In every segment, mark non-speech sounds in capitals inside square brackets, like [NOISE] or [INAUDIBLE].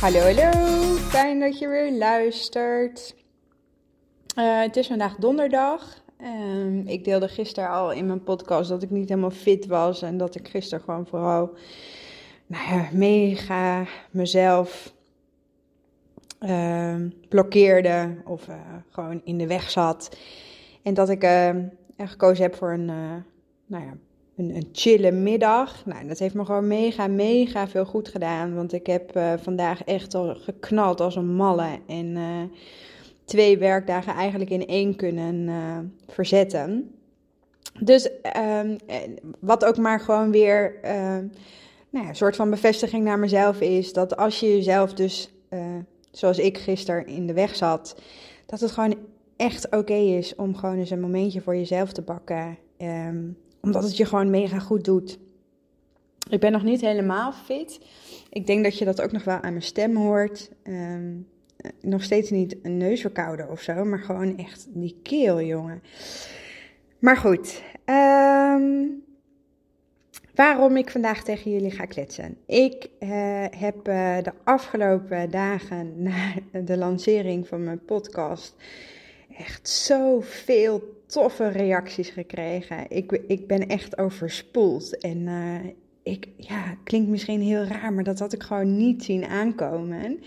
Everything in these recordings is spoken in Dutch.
Hallo, hallo. Fijn dat je weer luistert. Uh, het is vandaag donderdag. Um, ik deelde gisteren al in mijn podcast dat ik niet helemaal fit was. En dat ik gisteren gewoon vooral nou ja, mega mezelf uh, blokkeerde. Of uh, gewoon in de weg zat. En dat ik ehm, gekozen heb voor een, uh, nou ja, een, een chille middag. Nou, dat heeft me gewoon mega, mega veel goed gedaan. Want ik heb uh, vandaag echt al geknald als een malle. En uh, twee werkdagen eigenlijk in één kunnen uh, verzetten. Dus uh, wat ook maar gewoon weer nou ja, een soort van bevestiging naar mezelf is. Dat als je jezelf dus, zoals ik gisteren in de weg zat. Dat het gewoon echt oké is om gewoon eens een momentje voor jezelf te pakken. Um, omdat het je gewoon mega goed doet. Ik ben nog niet helemaal fit. Ik denk dat je dat ook nog wel aan mijn stem hoort. Um, nog steeds niet een neusverkouden of zo, maar gewoon echt die keel, jongen. Maar goed, um, waarom ik vandaag tegen jullie ga kletsen. Ik uh, heb uh, de afgelopen dagen [LAUGHS] na de lancering van mijn podcast echt zoveel toffe reacties gekregen. Ik, ik ben echt overspoeld. En uh, ik, ja, klinkt misschien heel raar, maar dat had ik gewoon niet zien aankomen.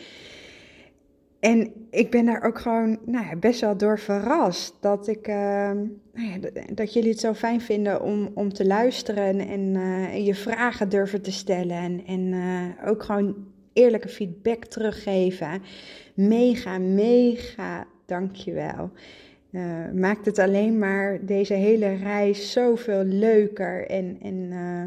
En ik ben daar ook gewoon nou ja, best wel door verrast. Dat, ik, uh, nou dat jullie het zo fijn vinden om, om te luisteren en uh, je vragen durven te stellen. En, en ook gewoon eerlijke feedback teruggeven. Mega, mega dankjewel. Uh, maakt het alleen maar deze hele reis zoveel leuker. En, en uh,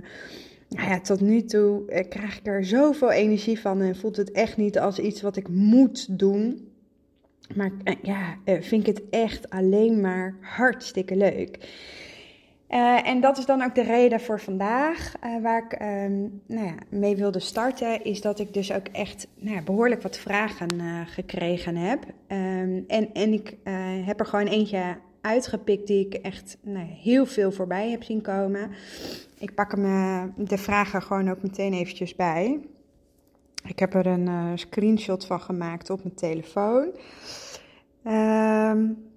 nou ja, tot nu toe uh, krijg ik er zoveel energie van en voelt het echt niet als iets wat ik moet doen. Maar ja, vind ik het echt alleen maar hartstikke leuk. Uh, en dat is dan ook de reden voor vandaag, uh, waar ik um, nou ja, mee wilde starten, is dat ik dus ook echt nou ja, behoorlijk wat vragen uh, gekregen heb. Um, en, en ik heb er gewoon eentje uitgepikt die ik echt nou, heel veel voorbij heb zien komen. Ik pak hem de vragen gewoon ook meteen eventjes bij. Ik heb er een screenshot van gemaakt op mijn telefoon. Um,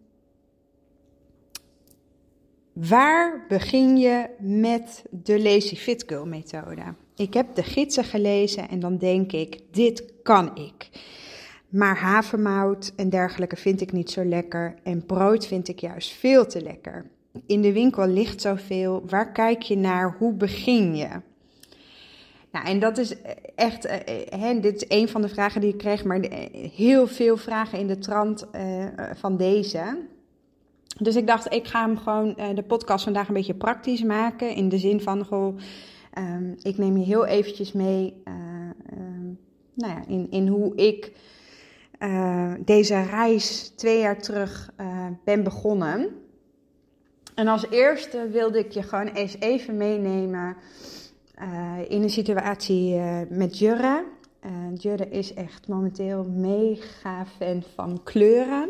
Waar begin je met de Lazy Fit Girl methode? Ik heb de gidsen gelezen en dan denk ik, dit kan ik. Maar havermout en dergelijke vind ik niet zo lekker en brood vind ik juist veel te lekker. In de winkel ligt zoveel, waar kijk je naar, hoe begin je? Nou, en dat is echt, hè, dit is een van de vragen die ik kreeg, maar heel veel vragen in de trant van deze. Dus ik dacht, ik ga hem gewoon uh, de podcast vandaag een beetje praktisch maken. In de zin van, um, ik neem je heel eventjes mee uh, uh, nou ja, in, in hoe ik eh, deze reis twee jaar terug ben begonnen. En als eerste wilde ik je gewoon eens even meenemen in een situatie met Jurre. Jurre is echt momenteel mega fan van kleuren.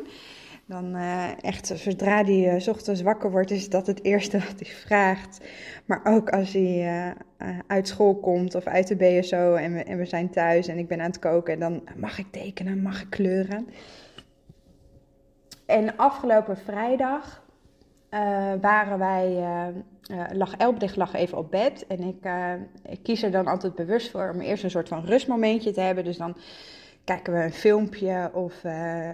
Dan uh, echt, zodra hij uh, ochtends wakker wordt, is dat het eerste [LAUGHS] wat hij vraagt. Maar ook als hij uh, uit school komt of uit de BSO en we, en we zijn thuis en ik ben aan het koken, dan mag ik tekenen, mag ik kleuren. En afgelopen vrijdag waren wij, lag Elbdig lag even op bed. En ik, ik kies er dan altijd bewust voor om eerst een soort van rustmomentje te hebben. Dus dan kijken we een filmpje of uh, uh,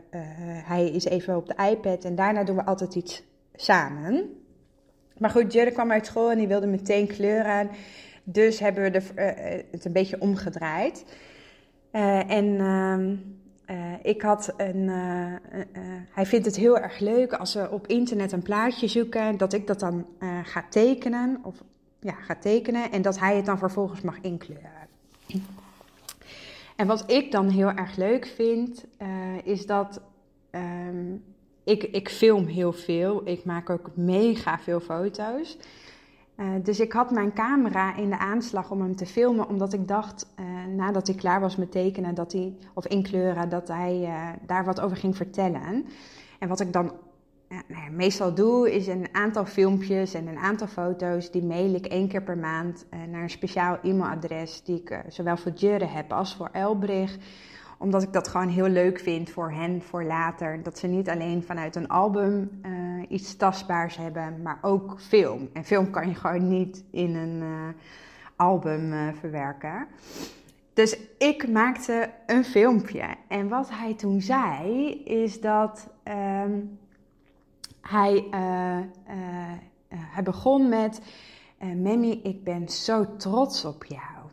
hij is even op de iPad en daarna doen we altijd iets samen. Maar goed, Jelle kwam uit school en die wilde meteen kleuren. Dus hebben we de, uh, het een beetje omgedraaid. en ehm, ik had een. hij vindt het heel erg leuk als we op internet een plaatje zoeken, dat ik dat dan ga tekenen. Of ja, gaat tekenen en dat hij het dan vervolgens mag inkleuren. En wat ik dan heel erg leuk vind, uh, is dat um, ik, ik film heel veel. Ik maak ook mega veel foto's. Uh, dus ik had mijn camera in de aanslag om hem te filmen, omdat ik dacht, uh, nadat hij klaar was met tekenen, dat hij, of inkleuren, dat hij daar wat over ging vertellen. En wat ik dan nou meestal doe, is een aantal filmpjes en een aantal foto's. Die mail ik één keer per maand naar een speciaal e-mailadres, die ik zowel voor Jurre heb als voor Elbrich omdat ik dat gewoon heel leuk vind voor hen, voor later. Dat ze niet alleen vanuit een album uh, iets tastbaars hebben, maar ook film. En film kan je gewoon niet in een album verwerken. Dus ik maakte een filmpje. En wat hij toen zei, is dat um, hij, hij begon met... Memmy, ik ben zo trots op jou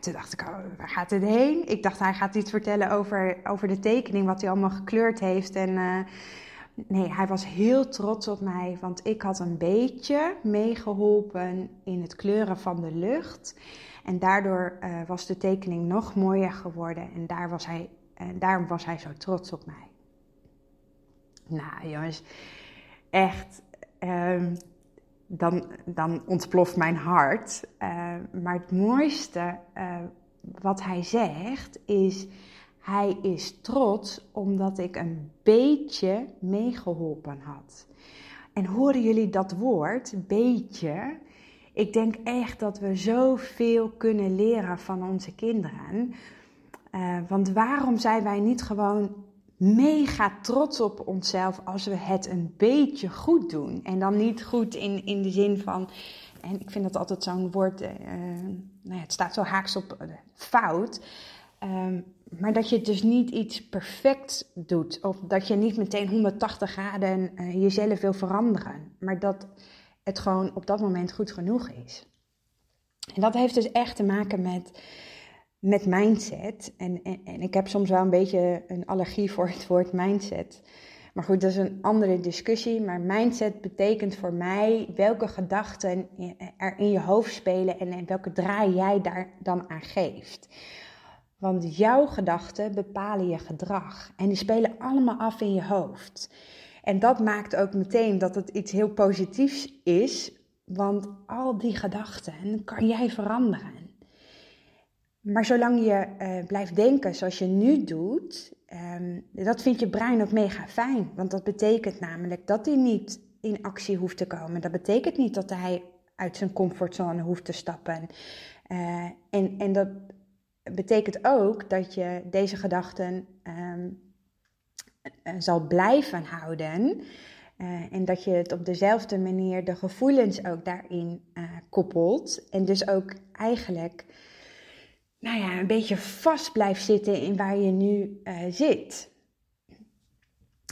toen dacht ik, oh, waar gaat het heen? Ik dacht, hij gaat iets vertellen over, over de tekening, wat hij allemaal gekleurd heeft. En nee, hij was heel trots op mij, want ik had een beetje meegeholpen in het kleuren van de lucht. En daardoor was de tekening nog mooier geworden en daar was hij, daarom was hij zo trots op mij. Nou jongens, echt... Um, dan, dan ontploft mijn hart. Uh, maar het mooiste uh, wat hij zegt is: hij is trots omdat ik een beetje meegeholpen had. En horen jullie dat woord, beetje? Ik denk echt dat we zoveel kunnen leren van onze kinderen. Uh, want waarom zijn wij niet gewoon mega trots op onszelf als we het een beetje goed doen. En dan niet goed in, in de zin van, en ik vind dat altijd zo'n woord, uh, nou ja, het staat zo haaks op uh, fout. Um, maar dat je dus niet iets perfect doet. Of dat je niet meteen 180 graden uh, jezelf wil veranderen. Maar dat het gewoon op dat moment goed genoeg is. En dat heeft dus echt te maken met met mindset. En, en, en, ik heb soms wel een beetje een allergie voor het woord mindset. Maar goed, dat is een andere discussie. Maar mindset betekent voor mij welke gedachten er in je hoofd spelen en, en welke draai jij daar dan aan geeft. Want jouw gedachten bepalen je gedrag. En die spelen allemaal af in je hoofd. En dat maakt ook meteen dat het iets heel positiefs is. Want al die gedachten kan jij veranderen. Maar zolang je uh, blijft denken zoals je nu doet, um, dat vindt je brein ook mega fijn. Want dat betekent namelijk dat hij niet in actie hoeft te komen. Dat betekent niet dat hij uit zijn comfortzone hoeft te stappen. Uh, en, en dat betekent ook dat je deze gedachten um, zal blijven houden. En dat je het op dezelfde manier de gevoelens ook daarin koppelt. En dus ook eigenlijk nou ja, een beetje vast blijft zitten in waar je nu uh, zit.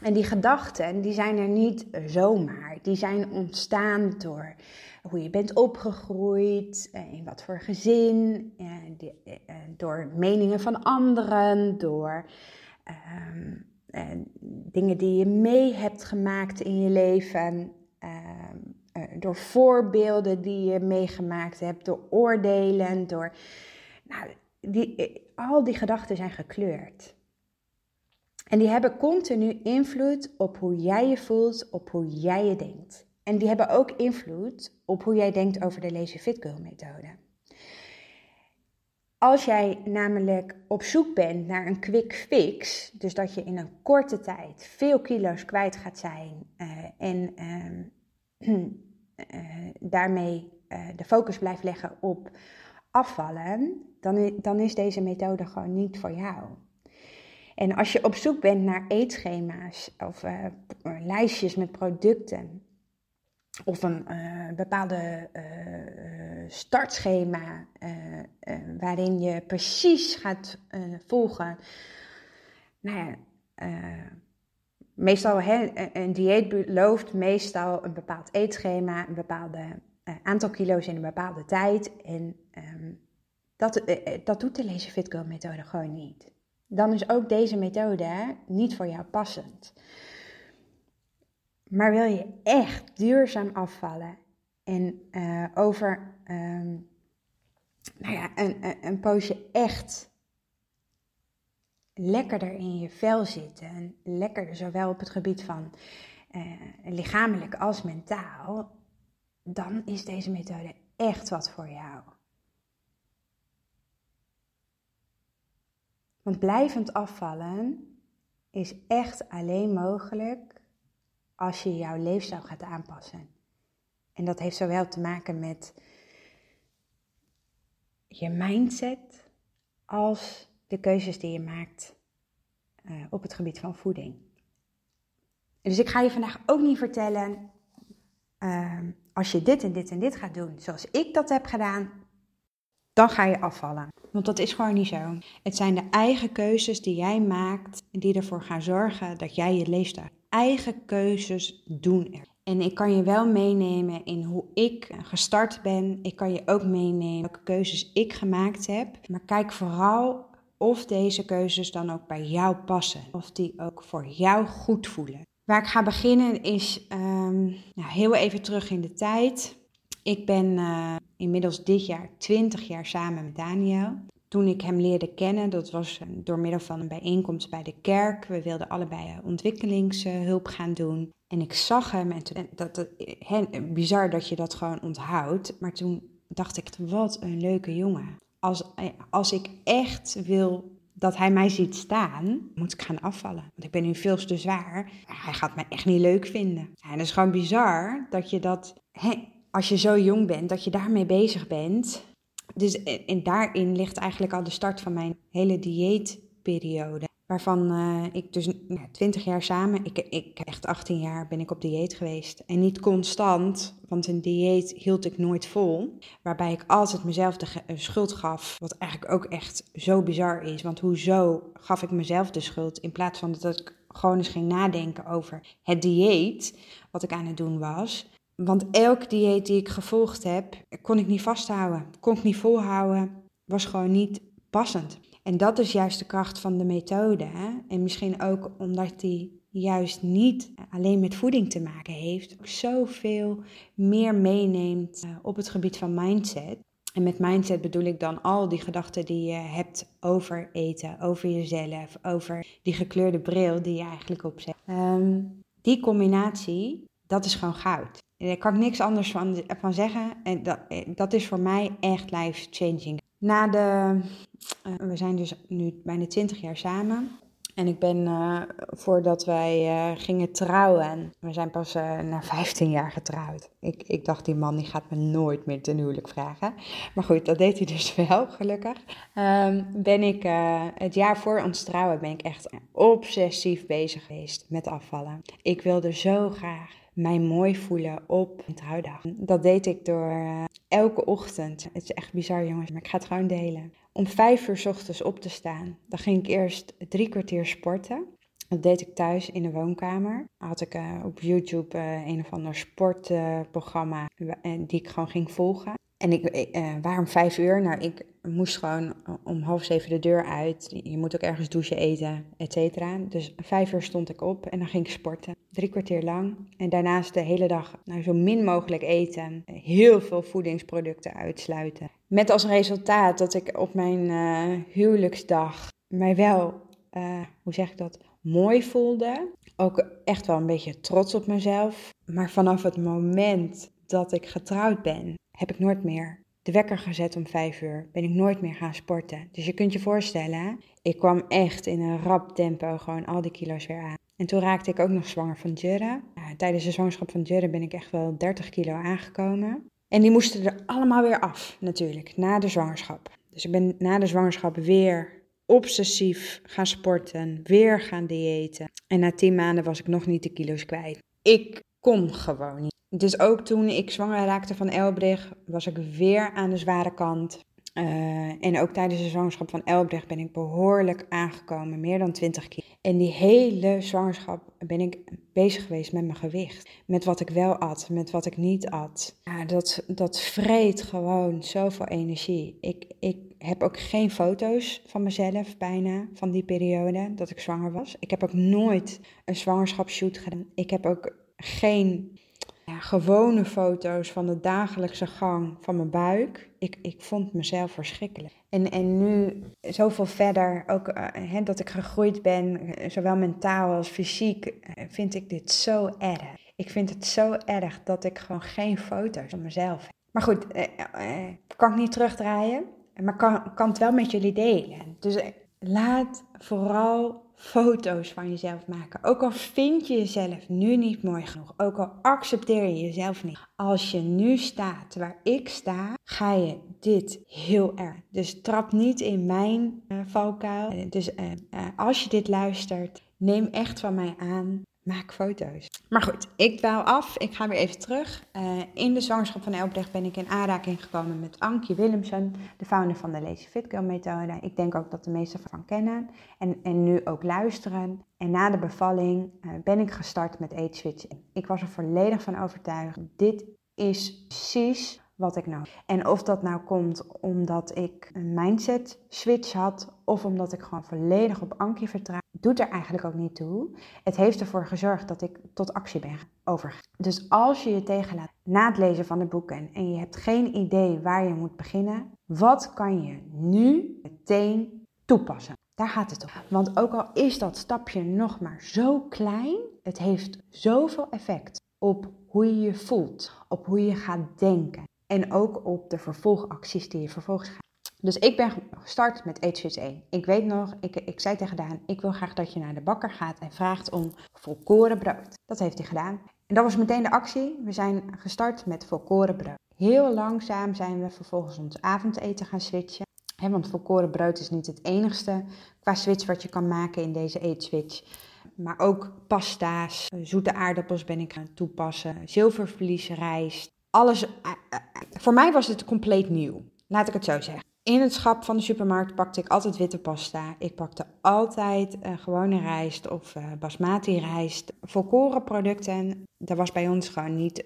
En die gedachten, die zijn er niet zomaar. Die zijn ontstaan door hoe je bent opgegroeid, eh, in wat voor gezin, eh, door meningen van anderen, door ehm, dingen die je mee hebt gemaakt in je leven, ehm, door voorbeelden die je meegemaakt hebt, door oordelen, door nou, die, al die gedachten zijn gekleurd. En die hebben continu invloed op hoe jij je voelt, op hoe jij je denkt. En die hebben ook invloed op hoe jij denkt over de Lazy Fit Girl methode. Als jij namelijk op zoek bent naar een quick fix, dus dat je in een korte tijd veel kilo's kwijt gaat zijn uh, en uh, [CLEARS THROAT] uh, daarmee eh, de focus blijft leggen op afvallen, dan, dan is deze methode gewoon niet voor jou. En als je op zoek bent naar eetschema's of uh, lijstjes met producten, of een uh, bepaalde startschema waarin je precies gaat volgen. Nou ja, meestal een dieet belooft meestal een bepaald eetschema, een bepaalde aantal kilo's in een bepaalde tijd. En um, dat, eh, eh, dat doet de Lazy Fit Girl methode gewoon niet. Dan is ook deze methode niet voor jou passend. Maar wil je echt duurzaam afvallen En uh, over um, nou ja, een, een, poosje echt lekkerder in je vel zitten. En lekkerder, zowel op het gebied van lichamelijk als mentaal. Dan is deze methode echt wat voor jou. Want blijvend afvallen is echt alleen mogelijk als je jouw leefstijl gaat aanpassen. En dat heeft zowel te maken met je mindset als de keuzes die je maakt uh, op het gebied van voeding. Dus ik ga je vandaag ook niet vertellen, uh, als je dit en dit en dit gaat doen zoals ik dat heb gedaan, dan ga je afvallen. Want dat is gewoon niet zo. Het zijn de eigen keuzes die jij maakt die ervoor gaan zorgen dat jij je leefstijl. Eigen keuzes doen er. En ik kan je wel meenemen in hoe ik gestart ben. Ik kan je ook meenemen welke keuzes ik gemaakt heb. Maar kijk vooral of deze keuzes dan ook bij jou passen. Of die ook voor jou goed voelen. Waar ik ga beginnen is um, nou, heel even terug in de tijd. Ik ben uh, inmiddels dit jaar 20 jaar samen met Daniel. Toen ik hem leerde kennen, dat was eh, door middel van een bijeenkomst bij de kerk. We wilden allebei eh, ontwikkelingshulp gaan doen. En ik zag hem en, toen, dat, bizar dat je dat gewoon onthoudt. Maar toen dacht ik, wat een leuke jongen. Als, als ik echt wil dat hij mij ziet staan, moet ik gaan afvallen. Want ik ben nu veel te zwaar. Hij gaat mij echt niet leuk vinden. En het is gewoon bizar dat je dat, als je zo jong bent, dat je daarmee bezig bent. Dus en daarin ligt eigenlijk al de start van mijn hele dieetperiode. Waarvan uh, ik dus ja, 20 jaar samen, ik, ik echt 18 jaar ben ik op dieet geweest. En niet constant, want een dieet hield ik nooit vol. Waarbij ik altijd mezelf de eh, schuld gaf. Wat eigenlijk ook echt zo bizar is. Want hoezo gaf ik mezelf de schuld in plaats van dat ik gewoon eens ging nadenken over het dieet wat ik aan het doen was. Want elk dieet die ik gevolgd heb, kon ik niet vasthouden. Kon ik niet volhouden. Was gewoon niet passend. En dat is juist de kracht van de methode. Hè? En misschien ook omdat die juist niet alleen met voeding te maken heeft, ook zoveel meer meeneemt eh, op het gebied van mindset. En met mindset bedoel ik dan al die gedachten die je hebt over eten, over jezelf, over die gekleurde bril die je eigenlijk opzet. Um, die combinatie, dat is gewoon goud. Daar kan ik niks anders van, van zeggen. En dat, eh, dat is voor mij echt life-changing. Na de, uh, we zijn dus nu bijna 20 jaar samen. En ik ben, uh, voordat wij gingen trouwen, we zijn pas uh, na 15 jaar getrouwd. Ik, ik dacht, die man die gaat me nooit meer ten huwelijk vragen. Maar goed, dat deed hij dus [LAUGHS] wel, gelukkig. Um, ben ik, het jaar voor ons trouwen, ben ik echt obsessief bezig geweest met afvallen. Ik wilde zo graag mij mooi voelen op een trouwdag. Dat deed ik door uh, elke ochtend. Het is echt bizar jongens, maar ik ga het gewoon delen. Om vijf uur ochtends op te staan. Dan ging ik eerst drie kwartier sporten. Dat deed ik thuis in de woonkamer. Had ik uh, op YouTube uh, een of ander sportprogramma die ik gewoon ging volgen. En ik, waarom vijf uur? Nou, ik moest gewoon om half zeven de deur uit. Je moet ook ergens douchen, eten, et cetera. Dus vijf uur stond ik op en dan ging ik sporten. Drie kwartier lang. En daarnaast de hele dag nou, zo min mogelijk eten. Heel veel voedingsproducten uitsluiten. Met als resultaat dat ik op mijn uh, huwelijksdag mij wel, uh, hoe zeg ik dat, mooi voelde. Ook echt wel een beetje trots op mezelf. Maar vanaf het moment dat ik getrouwd ben, heb ik nooit meer de wekker gezet om vijf uur. Ben ik nooit meer gaan sporten. Dus je kunt je voorstellen, ik kwam echt in een rap tempo gewoon al die kilo's weer aan. En toen raakte ik ook nog zwanger van Jurre. tijdens de zwangerschap van Jurre ben ik echt wel 30 kilo aangekomen. En die moesten er allemaal weer af, natuurlijk, na de zwangerschap. Dus ik ben na de zwangerschap weer obsessief gaan sporten, weer gaan diëten. En na 10 maanden was ik nog niet de kilo's kwijt. Ik kon gewoon niet. Dus ook toen ik zwanger raakte van Elbrich, was ik weer aan de zware kant. Uh, en ook tijdens de zwangerschap van Elbrecht ben ik behoorlijk aangekomen, meer dan 20 kilo. En die hele zwangerschap ben ik bezig geweest met mijn gewicht. Met wat ik wel at, met wat ik niet at. Ja, dat, dat vreet gewoon zoveel energie. Ik, ik heb ook geen foto's van mezelf bijna, van die periode dat ik zwanger was. Ik heb ook nooit een zwangerschapsshoot gedaan. Ik heb ook geen gewone foto's van de dagelijkse gang van mijn buik. Ik, ik vond mezelf verschrikkelijk. En, en nu zoveel verder, ook uh, dat ik gegroeid ben, zowel mentaal als fysiek, vind ik dit zo erg. Ik vind het zo erg dat ik gewoon geen foto's van mezelf heb. Maar goed, eh, eh, kan ik niet terugdraaien, maar kan, kan het wel met jullie delen. Dus laat vooral foto's van jezelf maken. Ook al vind je jezelf nu niet mooi genoeg, ook al accepteer je jezelf niet. Als je nu staat waar ik sta, ga je dit heel erg. Dus trap niet in mijn uh, valkuil. Dus uh, uh, als je dit luistert, neem echt van mij aan maak foto's. Maar goed, ik dwaal af. Ik ga weer even terug. Uh, in de zwangerschap van Elbrecht ben ik in aanraking gekomen met Ankie Willemsen, de founder van de Lazy Fit Girl methode. Ik denk ook dat de meesten van kennen en, en nu ook luisteren. En na de bevalling uh, ben ik gestart met Age Switch. Ik was er volledig van overtuigd. Dit is precies wat ik nou. En of dat nou komt omdat ik een mindset switch had of omdat ik gewoon volledig op Ankie vertrouw, doet er eigenlijk ook niet toe. Het heeft ervoor gezorgd dat ik tot actie ben overgegaan. Dus als je je tegenlaat na het lezen van de boeken en je hebt geen idee waar je moet beginnen, wat kan je nu meteen toepassen? Daar gaat het om. Want ook al is dat stapje nog maar zo klein, het heeft zoveel effect op hoe je je voelt, op hoe je gaat denken. En ook op de vervolgacties die je vervolgens gaat. Dus ik ben gestart met 1. Ik weet nog, ik, ik zei tegen Daan, ik wil graag dat je naar de bakker gaat en vraagt om volkoren brood. Dat heeft hij gedaan. En dat was meteen de actie. We zijn gestart met volkoren brood. Heel langzaam zijn we vervolgens ons avondeten gaan switchen. He, want volkoren brood is niet het enigste qua switch wat je kan maken in deze eetswitch. Maar ook pasta's, zoete aardappels ben ik gaan toepassen, zilvervlies, rijst, alles. Eh, eh, voor mij was het compleet nieuw. Laat ik het zo zeggen. In het schap van de supermarkt pakte ik altijd witte pasta. Ik pakte altijd uh, gewone rijst of basmati rijst. Volkoren producten, dat was bij ons gewoon niet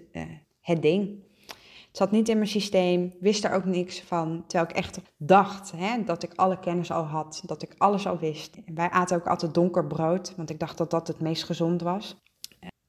het ding. Het zat niet in mijn systeem, wist er ook niks van. Terwijl ik echt dacht hè, dat ik alle kennis al had, dat ik alles al wist. Wij aten ook altijd donker brood, want ik dacht dat dat het meest gezond was.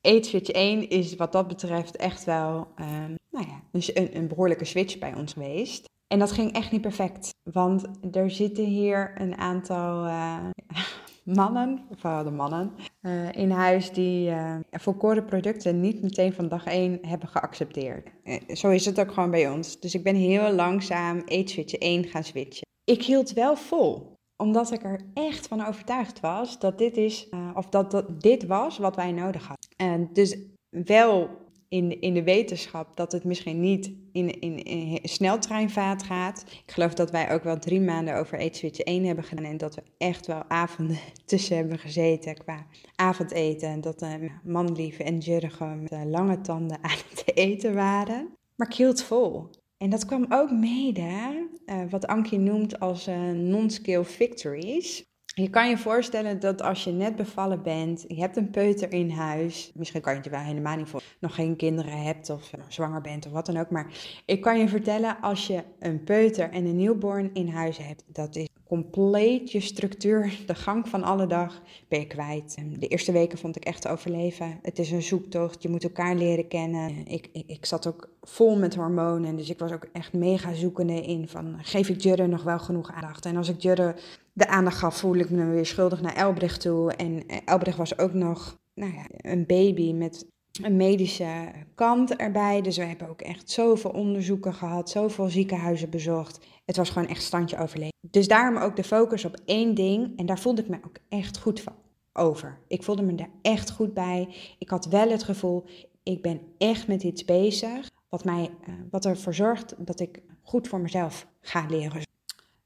Eetswitch 1 is wat dat betreft echt wel um, nou ja, een, een behoorlijke switch bij ons geweest. En dat ging echt niet perfect, want er zitten hier een aantal uh, [LAUGHS] mannen, vooral de mannen, uh, in huis die uh, volkoren producten niet meteen van dag 1 hebben geaccepteerd. zo is het ook gewoon bij ons. Dus ik ben heel langzaam eetswitch 1 gaan switchen. Ik hield wel vol omdat ik er echt van overtuigd was dat dit is, of dat, dat dit was wat wij nodig hadden. En dus wel in, in de wetenschap dat het misschien niet in, in, in sneltreinvaart gaat. Ik geloof dat wij ook wel drie maanden over Eat Switch 1 hebben gedaan. En dat we echt wel avonden [LAUGHS] tussen hebben gezeten qua avondeten. En dat uh, manlief en Jurgen met uh, lange tanden [LAUGHS] aan het eten waren. Maar ik hield vol. En dat kwam ook mede, uh, wat Ankie noemt als uh, non-scale victories. Je kan je voorstellen dat als je net bevallen bent, je hebt een peuter in huis, misschien kan je het wel helemaal niet voor, nog geen kinderen hebt of uh, zwanger bent of wat dan ook, maar ik kan je vertellen als je een peuter en een newborn in huis hebt, dat is compleet je structuur, [LAUGHS] de gang van alle dag, ben je kwijt. De eerste weken vond ik echt overleven. Het is een zoektocht, je moet elkaar leren kennen. Ik, ik, ik zat ook vol met hormonen, dus ik was ook echt mega zoekende in van, geef ik Jurre nog wel genoeg aandacht? En als ik Jurre de aandacht gaf, voel ik me weer schuldig naar Elbrecht toe. En eh, Elbrecht was ook nog nou ja, een baby met een medische kant erbij. Dus we hebben ook echt zoveel onderzoeken gehad, zoveel ziekenhuizen bezocht. Het was gewoon echt standje overleven. Dus daarom ook de focus op één ding. En daar voelde ik me ook echt goed van over. Ik voelde me daar echt goed bij. Ik had wel het gevoel, ik ben echt met iets bezig. Wat, mij, uh, wat ervoor zorgt dat ik goed voor mezelf ga leren.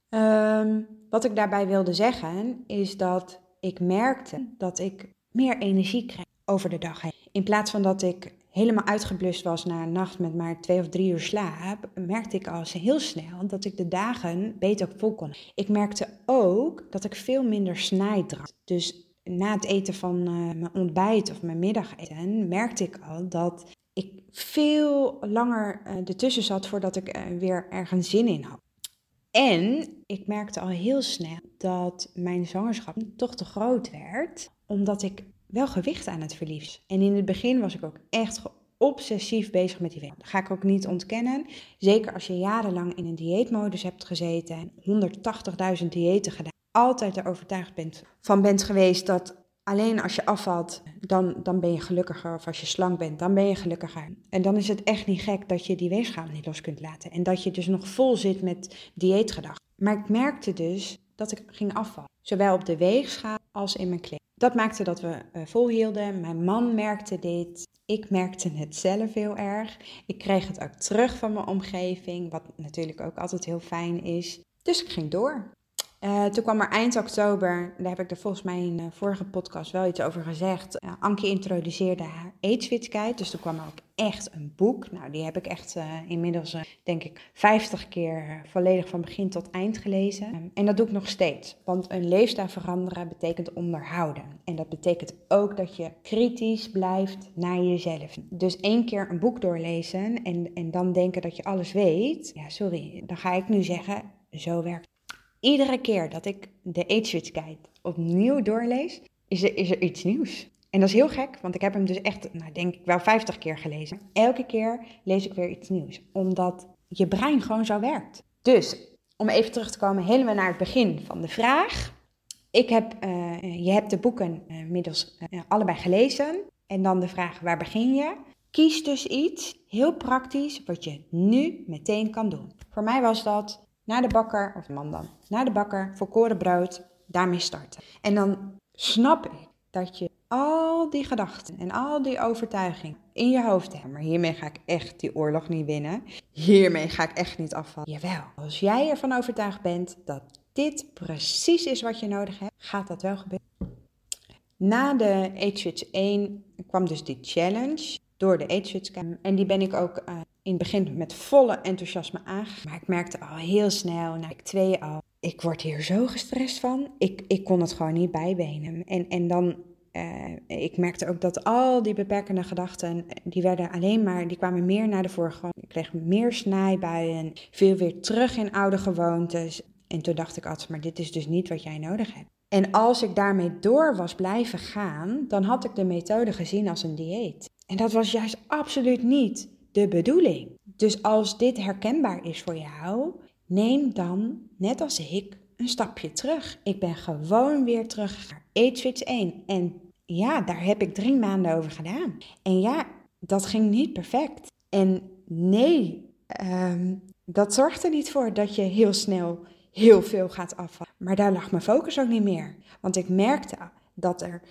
Um, wat ik daarbij wilde zeggen, is dat ik merkte dat ik meer energie kreeg over de dag heen. In plaats van dat ik helemaal uitgeblust was na een nacht met maar twee of drie uur slaap, merkte ik al heel snel dat ik de dagen beter vol kon. Ik merkte ook dat ik veel minder snij drank. Dus na het eten van uh, mijn ontbijt of mijn middageten merkte ik al dat ik veel langer uh, ertussen zat voordat ik uh, weer ergens zin in had. En ik merkte al heel snel dat mijn zwangerschap toch te groot werd, omdat ik wel gewicht aan het verliezen. En in het begin was ik ook echt obsessief bezig met die weeg. Dat ga ik ook niet ontkennen. Zeker als je jarenlang in een dieetmodus hebt gezeten en 180.000 diëten gedaan. Altijd er overtuigd bent van bent geweest dat alleen als je afvalt, dan, dan ben je gelukkiger. Of als je slank bent, dan ben je gelukkiger. En dan is het echt niet gek dat je die weegschaal niet los kunt laten. En dat je dus nog vol zit met dieetgedachten. Maar ik merkte dus dat ik ging afvallen. Zowel op de weegschaal als in mijn kleding. Dat maakte dat we uh, volhielden. Mijn man merkte dit. Ik merkte het zelf heel erg. Ik kreeg het ook terug van mijn omgeving, wat natuurlijk ook altijd heel fijn is. Dus ik ging door. Uh, toen kwam er eind oktober, daar heb ik er volgens mij in de vorige podcast wel iets over gezegd. Uh, Ankie introduceerde haar aidswitskheid, dus toen kwam er ook echt een boek. Nou, die heb ik echt uh, inmiddels, denk ik, 50 keer volledig van begin tot eind gelezen. Um, en dat doe ik nog steeds, want een leefstijl veranderen betekent onderhouden. En dat betekent ook dat je kritisch blijft naar jezelf. Dus één keer een boek doorlezen en, en dan denken dat je alles weet. Ja, sorry, dan ga ik nu zeggen, zo werkt iedere keer dat ik de Age Guide opnieuw doorlees, is er, is er iets nieuws. En dat is heel gek, want ik heb hem dus echt, nou, denk ik wel 50 keer gelezen. Elke keer lees ik weer iets nieuws, omdat je brein gewoon zo werkt. Dus, om even terug te komen helemaal naar het begin van de vraag. Ik heb, uh, je hebt de boeken uh, middels uh, allebei gelezen. En dan de vraag, waar begin je? Kies dus iets, heel praktisch, wat je nu meteen kan doen. Voor mij was dat naar de bakker, of man dan, naar de bakker, volkoren brood, daarmee starten. En dan snap ik dat je al die gedachten en al die overtuiging in je hoofd hebt. Maar hiermee ga ik echt die oorlog niet winnen. Hiermee ga ik echt niet afvallen. Jawel, als jij ervan overtuigd bent dat dit precies is wat je nodig hebt, gaat dat wel gebeuren. Na de Age 1 kwam dus die challenge door de Age En die ben ik ook uh, in het begin met volle enthousiasme aangegaan. Maar ik merkte al heel snel, na ik twee al, ik word hier zo gestrest van. Ik, ik kon het gewoon niet bijbenen. En, en dan, uh, ik merkte ook dat al die beperkende gedachten, die werden alleen maar, die kwamen meer naar de voorgrond. Ik kreeg meer snijbuien, viel weer terug in oude gewoontes. En toen dacht ik altijd, maar dit is dus niet wat jij nodig hebt. En als ik daarmee door was blijven gaan, dan had ik de methode gezien als een dieet. En dat was juist absoluut niet de bedoeling. Dus als dit herkenbaar is voor jou, neem dan, net als ik, een stapje terug. Ik ben gewoon weer terug naar Switch 1. En ja, daar heb ik drie maanden over gedaan. En ja, dat ging niet perfect. En nee, um, dat zorgt er niet voor dat je heel snel heel veel gaat afvallen. Maar daar lag mijn focus ook niet meer. Want ik merkte dat er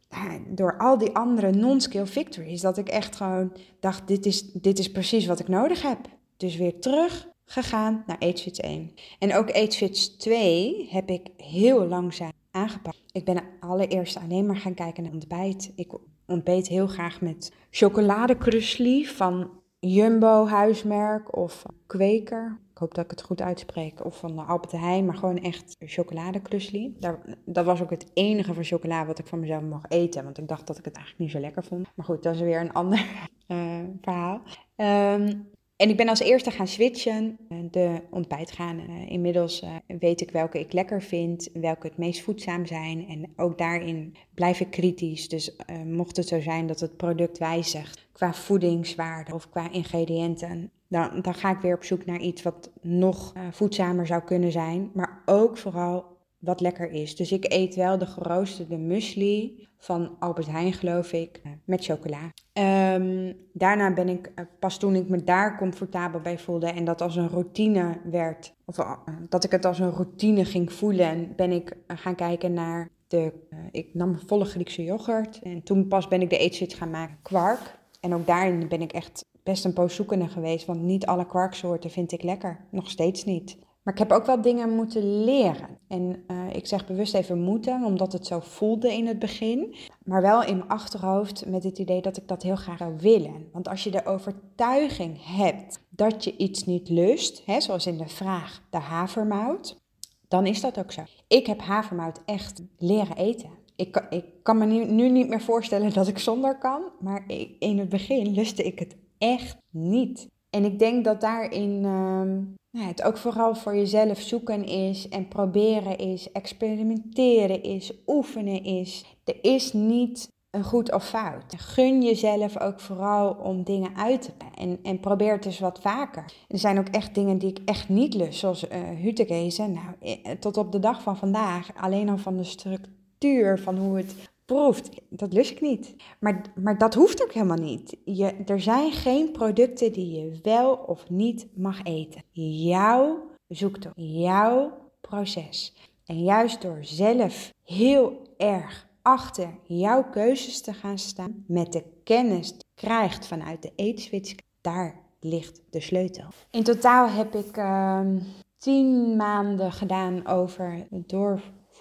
door al die andere non-skill victories, dat ik echt gewoon dacht, dit is, dit is precies wat ik nodig heb. Dus weer terug gegaan naar AgeFit 1. En ook AgeFit 2 heb ik heel langzaam aangepakt. Ik ben allereerst alleen maar gaan kijken naar ontbijt. Ik ontbeet heel graag met chocoladekrusli van Jumbo huismerk of Kweker hoop dat ik het goed uitspreek, of van de Albert Heijn, maar gewoon echt chocoladekrusli. Dat was ook het enige van chocolade wat ik van mezelf mocht eten, want ik dacht dat ik het eigenlijk niet zo lekker vond. Maar goed, dat is weer een ander uh, [LAUGHS] verhaal. Um, en ik ben als eerste gaan switchen, eh, de ontbijt gaan. Uh, inmiddels weet ik welke ik lekker vind, welke het meest voedzaam zijn. En ook daarin blijf ik kritisch. Dus mocht het zo zijn dat het product wijzigt qua voedingswaarde of qua ingrediënten, dan, dan ga ik weer op zoek naar iets wat nog uh, voedzamer zou kunnen zijn, maar ook vooral wat lekker is. Dus ik eet wel de geroosterde muesli van Albert Heijn, geloof ik, uh, met chocola. Um, daarna ben ik, uh, pas toen ik me daar comfortabel bij voelde en dat als een routine werd, of dat ik het als een routine ging voelen, ben ik gaan kijken naar de, ik nam volle Griekse yoghurt en toen pas ben ik de eetzit gaan maken, kwark. En ook daarin ben ik echt best een poos zoekende geweest, want niet alle kwarksoorten vind ik lekker. Nog steeds niet. Maar ik heb ook wel dingen moeten leren. En uh, ik zeg bewust even moeten, omdat het zo voelde in het begin. Maar wel in mijn achterhoofd met het idee dat ik dat heel graag zou willen. Want als je de overtuiging hebt dat je iets niet lust, hè, zoals in de vraag de havermout, dan is dat ook zo. Ik heb havermout echt leren eten. Ik ik kan me nu, nu niet meer voorstellen dat ik zonder kan, maar in het begin lustte ik het echt niet. En ik denk dat daarin uh, nou, het ook vooral voor jezelf zoeken is en proberen is, experimenteren is, oefenen is. Er is niet een goed of fout. Gun jezelf ook vooral om dingen uit te en, en probeer het dus wat vaker. Er zijn ook echt dingen die ik echt niet lust, zoals uh, hutekezen. Nou, eh, tot op de dag van vandaag, alleen al van de structuur, van hoe het dat lust ik niet. Maar, maar dat hoeft ook helemaal niet. Je, er zijn geen producten die je wel of niet mag eten. Jouw zoektocht, jouw proces. En juist door zelf heel erg achter jouw keuzes te gaan staan, met de kennis die je krijgt vanuit de eetswitch, daar ligt de sleutel. In totaal heb ik uh, tien maanden gedaan over het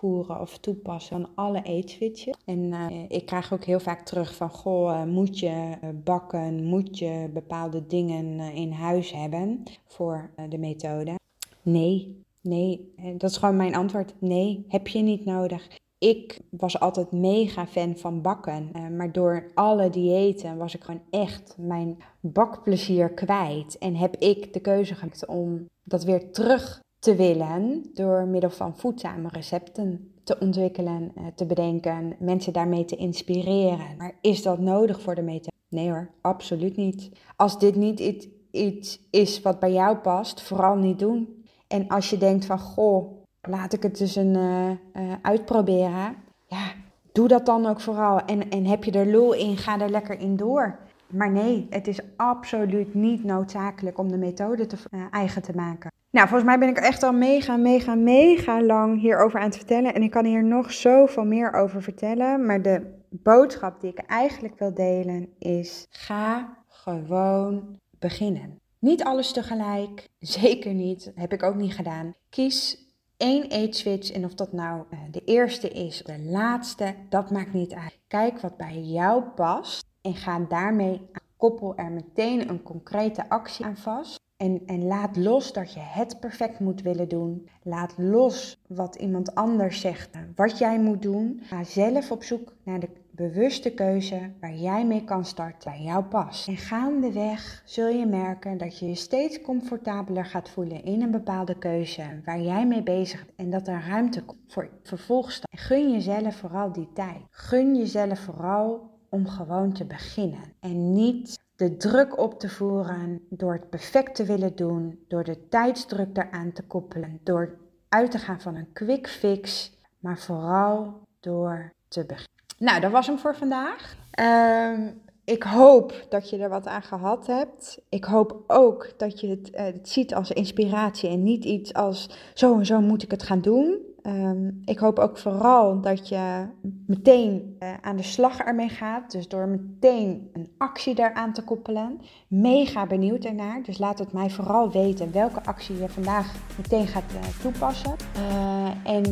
of toepassen van alle eetswitches. En uh, ik krijg ook heel vaak terug van, goh, uh, moet je uh, bakken, moet je bepaalde dingen in huis hebben voor de methode? Nee, nee, dat is gewoon mijn antwoord. Nee, heb je niet nodig. Ik was altijd mega fan van bakken, maar door alle diëten was ik gewoon echt mijn bakplezier kwijt. En heb ik de keuze gemaakt om dat weer terug te willen door middel van voedzame recepten te ontwikkelen, uh, te bedenken, mensen daarmee te inspireren. Maar is dat nodig voor de methode? Nee hoor, absoluut niet. Als dit niet iets is wat bij jou past, vooral niet doen. En als je denkt van, goh, laat ik het dus een, uh, uh, uitproberen. Ja, doe dat dan ook vooral. En, en heb je er lol in, ga er lekker in door. Maar nee, het is absoluut niet noodzakelijk om de methode te, eigen te maken. Nou, volgens mij ben ik echt al mega, mega, mega lang hierover aan het vertellen. En ik kan hier nog zoveel meer over vertellen. Maar de boodschap die ik eigenlijk wil delen is: ga gewoon beginnen. Niet alles tegelijk, zeker niet, heb ik ook niet gedaan. Kies één eetswitch en of dat nou eh, de eerste is de laatste, dat maakt niet uit. Kijk wat bij jou past en ga daarmee koppel er meteen een concrete actie aan vast. En, en laat los dat je het perfect moet willen doen. Laat los wat iemand anders zegt, wat jij moet doen. Ga zelf op zoek naar de bewuste keuze waar jij mee kan starten, bij jou past. En gaandeweg zul je merken dat je je steeds comfortabeler gaat voelen in een bepaalde keuze waar jij mee bezig bent en dat er ruimte voor vervolgstappen. Gun jezelf vooral die tijd. Gun jezelf vooral om gewoon te beginnen en niet de druk op te voeren door het perfect te willen doen, door de tijdsdruk eraan te koppelen, door uit te gaan van een quick fix, maar vooral door te beginnen. Nou, dat was hem voor vandaag. Uh, ik hoop dat je er wat aan gehad hebt. Ik hoop ook dat je het, uh, het ziet als inspiratie en niet iets als zo en zo moet ik het gaan doen. Um, ik hoop ook vooral dat je meteen uh, aan de slag ermee gaat. Dus door meteen een actie daaraan te koppelen. Mega benieuwd ernaar. Dus laat het mij vooral weten welke actie je vandaag meteen gaat uh, toepassen. Uh, en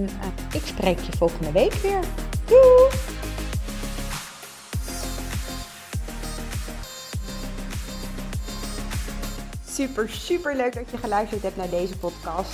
ik spreek je volgende week weer. Doei! super, super leuk dat je geluisterd hebt naar deze podcast.